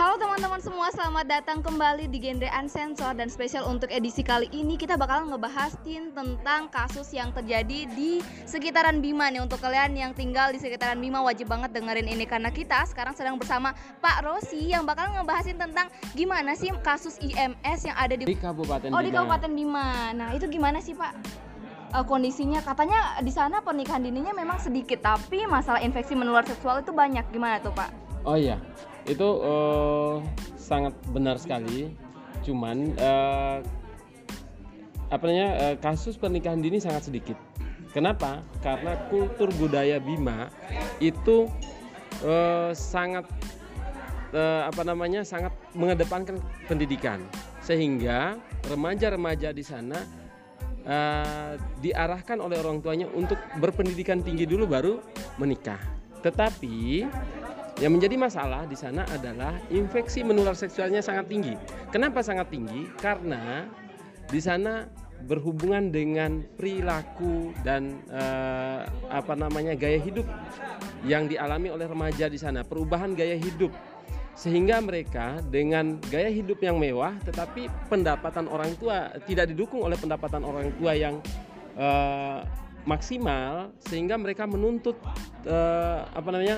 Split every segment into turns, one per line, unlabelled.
Halo teman-teman semua, selamat datang kembali di Genre Unsensor dan spesial untuk edisi kali ini kita bakal ngebahas tentang kasus yang terjadi di sekitaran Bima nih untuk kalian yang tinggal di sekitaran Bima wajib banget dengerin ini karena kita sekarang sedang bersama Pak Rosi yang bakal ngebahasin tentang gimana sih kasus IMS yang ada di,
di Kabupaten
Oh di
Bima.
Kabupaten Bima. Nah itu gimana sih Pak? Eh, kondisinya katanya di sana pernikahan dininya memang sedikit tapi masalah infeksi menular seksual itu banyak gimana tuh Pak?
Oh iya, itu eh, sangat benar sekali. Cuman eh, apa namanya eh, kasus pernikahan dini sangat sedikit. Kenapa? Karena kultur budaya Bima itu eh, sangat eh, apa namanya sangat mengedepankan pendidikan, sehingga remaja-remaja di sana eh, diarahkan oleh orang tuanya untuk berpendidikan tinggi dulu baru menikah. Tetapi yang menjadi masalah di sana adalah infeksi menular seksualnya sangat tinggi. Kenapa sangat tinggi? Karena di sana berhubungan dengan perilaku dan eh, apa namanya gaya hidup yang dialami oleh remaja di sana, perubahan gaya hidup sehingga mereka dengan gaya hidup yang mewah tetapi pendapatan orang tua tidak didukung oleh pendapatan orang tua yang eh, maksimal sehingga mereka menuntut eh, apa namanya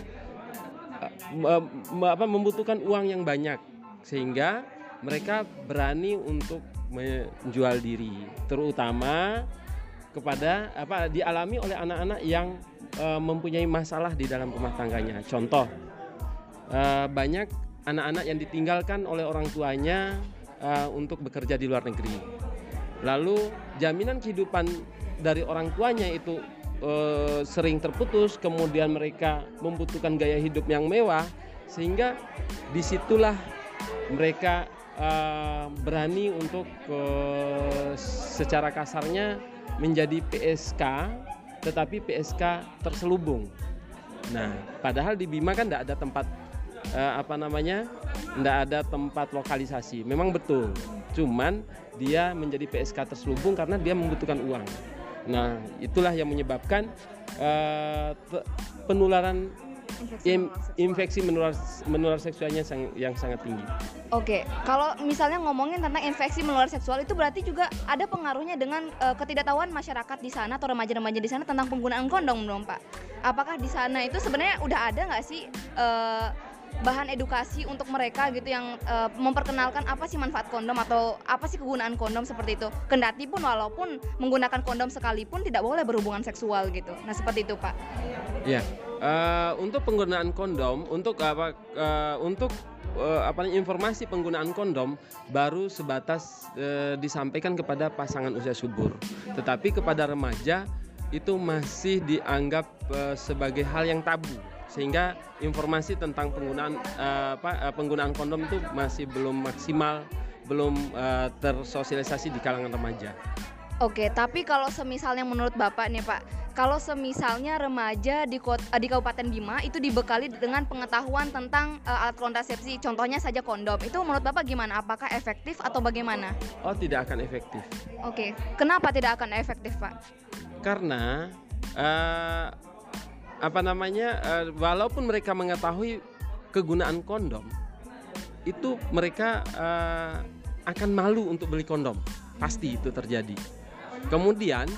apa, membutuhkan uang yang banyak sehingga mereka berani untuk menjual diri terutama kepada apa dialami oleh anak-anak yang eh, mempunyai masalah di dalam rumah tangganya. Contoh eh, banyak anak-anak yang ditinggalkan oleh orang tuanya eh, untuk bekerja di luar negeri. Lalu jaminan kehidupan dari orang tuanya itu eh, sering terputus kemudian mereka membutuhkan gaya hidup yang mewah sehingga di situlah mereka eh, berani untuk eh, secara kasarnya menjadi PSK tetapi PSK terselubung. Nah padahal di Bima kan tidak ada tempat apa namanya tidak ada tempat lokalisasi. Memang betul cuman dia menjadi PSK terselubung karena dia membutuhkan uang nah itulah yang menyebabkan te- penularan
Infeksi seksual.
infeksi menular menular seksualnya sang- yang sangat tinggi
Oke, kalau misalnya ngomongin tentang infeksi menular seksual itu berarti juga ada pengaruhnya dengan eh, ketidaktahuan masyarakat di sana atau remaja-remaja di sana tentang penggunaan kondom dong Pak. Apakah di sana itu sebenarnya udah ada nggak sih eh, bahan edukasi untuk mereka gitu yang eh, memperkenalkan apa sih manfaat kondom atau apa sih kegunaan kondom seperti itu? Kendati pun walaupun menggunakan kondom sekalipun tidak boleh berhubungan seksual gitu. Nah seperti itu Pak.
Ya, eh, untuk penggunaan kondom, untuk apa? eh, untuk eh, apa informasi penggunaan kondom baru sebatas eh, disampaikan kepada pasangan usia subur. Tetapi kepada remaja itu masih dianggap eh, sebagai hal yang tabu, sehingga informasi tentang penggunaan eh, apa, eh, penggunaan kondom itu masih belum maksimal, belum eh, tersosialisasi di kalangan remaja.
Oke, tapi kalau semisalnya menurut Bapak nih Pak, kalau semisalnya remaja di kot- eh, di Kabupaten Bima itu dibekali dengan pengetahuan tentang eh, alat kontrasepsi, contohnya saja kondom, itu menurut Bapak gimana? Apakah efektif atau bagaimana?
Oh, tidak akan efektif.
Oke, kenapa tidak akan efektif Pak?
karena eh, apa namanya eh, walaupun mereka mengetahui kegunaan kondom itu mereka eh, akan malu untuk beli kondom. Pasti itu terjadi. Kemudian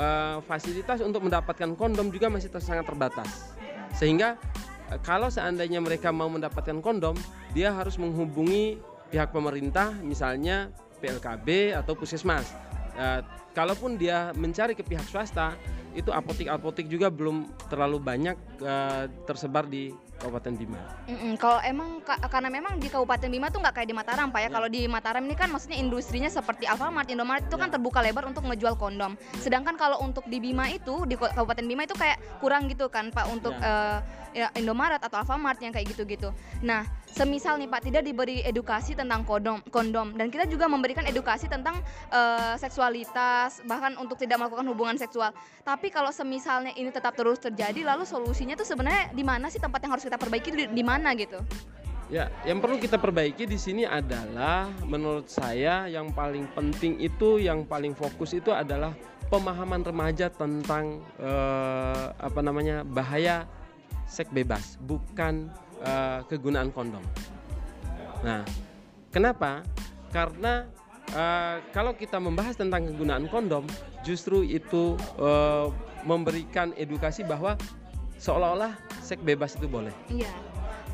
eh, fasilitas untuk mendapatkan kondom juga masih sangat terbatas. Sehingga eh, kalau seandainya mereka mau mendapatkan kondom dia harus menghubungi pihak pemerintah misalnya PLKB atau puskesmas. Eh, kalaupun dia mencari ke pihak swasta itu apotik-apotik juga belum terlalu banyak eh, tersebar di Kabupaten Bima.
Mm-mm, kalau emang ka- karena memang di Kabupaten Bima tuh nggak kayak di Mataram Pak ya.
Ya.
Kalau di Mataram ini kan maksudnya industrinya seperti Alfamart, Indomaret itu kan
Ya.
terbuka lebar untuk ngejual kondom. Sedangkan kalau untuk di Bima itu di Kabupaten Bima itu kayak kurang gitu kan Pak untuk eh, ya, Indomaret atau Alfamart yang kayak gitu-gitu. Nah, semisal nih Pak tidak diberi edukasi tentang kondom, kondom dan kita juga memberikan edukasi tentang eh, seksualitas bahkan untuk tidak melakukan hubungan seksual. Tapi kalau semisalnya ini tetap terus terjadi lalu solusinya tuh sebenarnya di mana sih tempat yang harus kita perbaiki di, di mana gitu?
Ya, yang perlu kita perbaiki di sini adalah menurut saya yang paling penting itu yang paling fokus itu adalah pemahaman remaja tentang eh, apa namanya bahaya seks bebas, bukan eh, kegunaan kondom. Nah, kenapa? Karena uh, kalau kita membahas tentang penggunaan kondom, justru itu uh, memberikan edukasi bahwa seolah-olah seks bebas itu boleh.
Iya.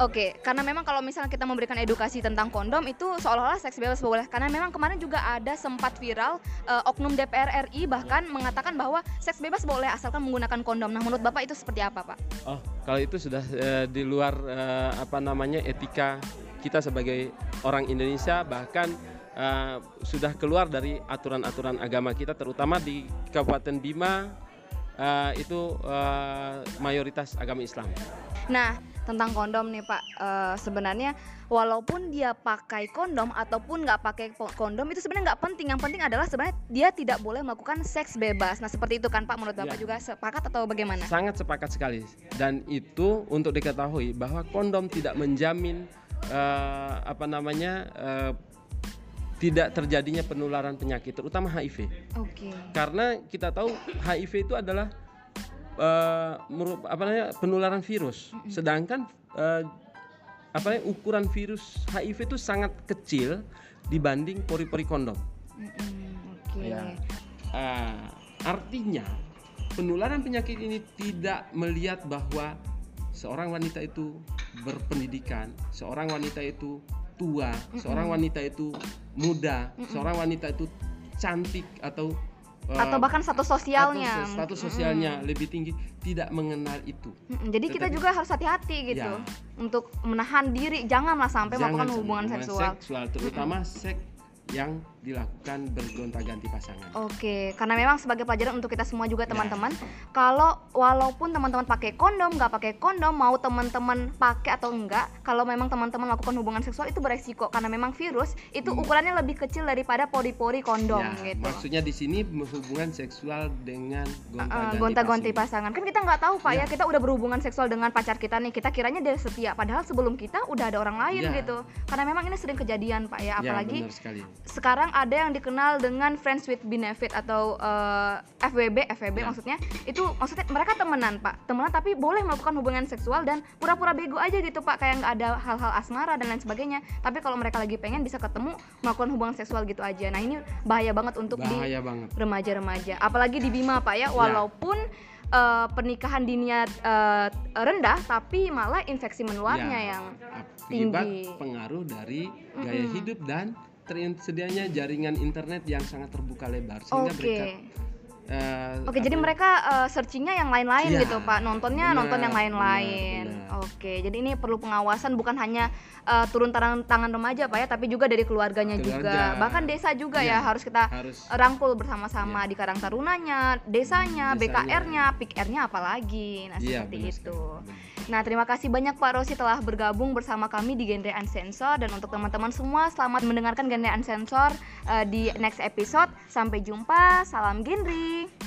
Oke, karena memang kalau misalnya kita memberikan edukasi tentang kondom itu seolah-olah seks bebas boleh. Karena memang kemarin juga ada sempat viral uh, oknum DPR RI bahkan mengatakan bahwa seks bebas boleh asalkan menggunakan kondom. Nah, menurut Bapak itu seperti apa, Pak?
Oh, kalau itu sudah uh, di luar uh, apa namanya etika kita sebagai orang Indonesia bahkan uh, sudah keluar dari aturan-aturan agama kita terutama di Kabupaten Bima uh, itu uh, mayoritas agama Islam.
Nah, tentang kondom nih Pak, uh, sebenarnya walaupun dia pakai kondom ataupun nggak pakai kondom itu sebenarnya nggak penting. Yang penting adalah sebenarnya dia tidak boleh melakukan seks bebas. Nah seperti itu kan Pak, menurut Bapak ya. juga sepakat atau bagaimana?
Sangat sepakat sekali. Dan itu untuk diketahui bahwa kondom tidak menjamin uh, apa namanya uh, tidak terjadinya penularan penyakit, terutama HIV.
Oke. Okay.
Karena kita tahu HIV itu adalah uh, apa namanya penularan virus. Sedangkan uh, apa namanya ukuran virus HIV itu sangat kecil dibanding pori-pori kondom.
Oke. Okay. Ya.
Uh, artinya penularan penyakit ini tidak melihat bahwa seorang wanita itu berpendidikan, seorang wanita itu tua, mm -mm. seorang wanita itu muda, mm -mm. seorang wanita itu cantik atau
atau bahkan status sosialnya
atau status sosialnya mm -hmm. lebih tinggi tidak mengenal itu.
Mm -hmm. Jadi Tetapi, kita juga harus hati-hati gitu ya. untuk menahan diri janganlah sampai jangan melakukan hubungan seksual.
seksual terutama mm -hmm. seks yang dilakukan bergonta-ganti pasangan.
Oke, karena memang sebagai pelajaran untuk kita semua juga teman-teman, ya. kalau walaupun teman-teman pakai kondom, nggak pakai kondom, mau teman-teman pakai atau enggak, kalau memang teman-teman melakukan hubungan seksual itu beresiko karena memang virus itu hmm. ukurannya lebih kecil daripada pori-pori kondom ya, gitu.
Maksudnya di sini hubungan seksual dengan
gonta-ganti uh, gonta pasangan. pasangan. Kan kita nggak tahu Pak ya. ya, kita udah berhubungan seksual dengan pacar kita nih, kita kiranya dia setia, padahal sebelum kita udah ada orang lain ya. gitu. Karena memang ini sering kejadian Pak ya, ya apalagi ya, sekarang ada yang dikenal dengan friends with benefit atau uh, eh, FWB FWB ya. maksudnya. Itu maksudnya mereka temenan pak. Temenan tapi boleh melakukan hubungan seksual dan pura-pura bego aja gitu pak. Kayak nggak ada hal-hal asmara dan lain sebagainya. Tapi kalau mereka lagi pengen bisa ketemu melakukan hubungan seksual gitu aja. Nah ini bahaya banget untuk
bahaya
di remaja-remaja. Apalagi di Bima pak ya, ya. walaupun ya uh, pernikahan dininya uh, rendah tapi malah infeksi menularnya ya, yang tinggi.
pengaruh dari gaya mm -hmm. hidup dan tersedianya jaringan internet yang sangat terbuka lebar sehingga okay. mereka
Uh, Oke, okay, jadi mereka uh, searchingnya yang lain-lain ya, gitu, Pak. Nontonnya benar, nonton yang lain-lain. Oke, jadi ini perlu pengawasan bukan hanya uh, turun tangan tangan remaja, Pak ya, tapi juga dari keluarganya Keluarga. juga. Bahkan desa juga ya, ya harus kita harus. rangkul bersama-sama ya. di Karang Tarunanya, desanya, desanya. BKR-nya, PIK-nya apalagi. Nah, ya, seperti itu. Sekali. Nah, terima kasih banyak Pak Rosi telah bergabung bersama kami di Genre Unsensor dan untuk teman-teman semua selamat mendengarkan Genre Unsensor uh, di next episode. Sampai jumpa. Salam genre.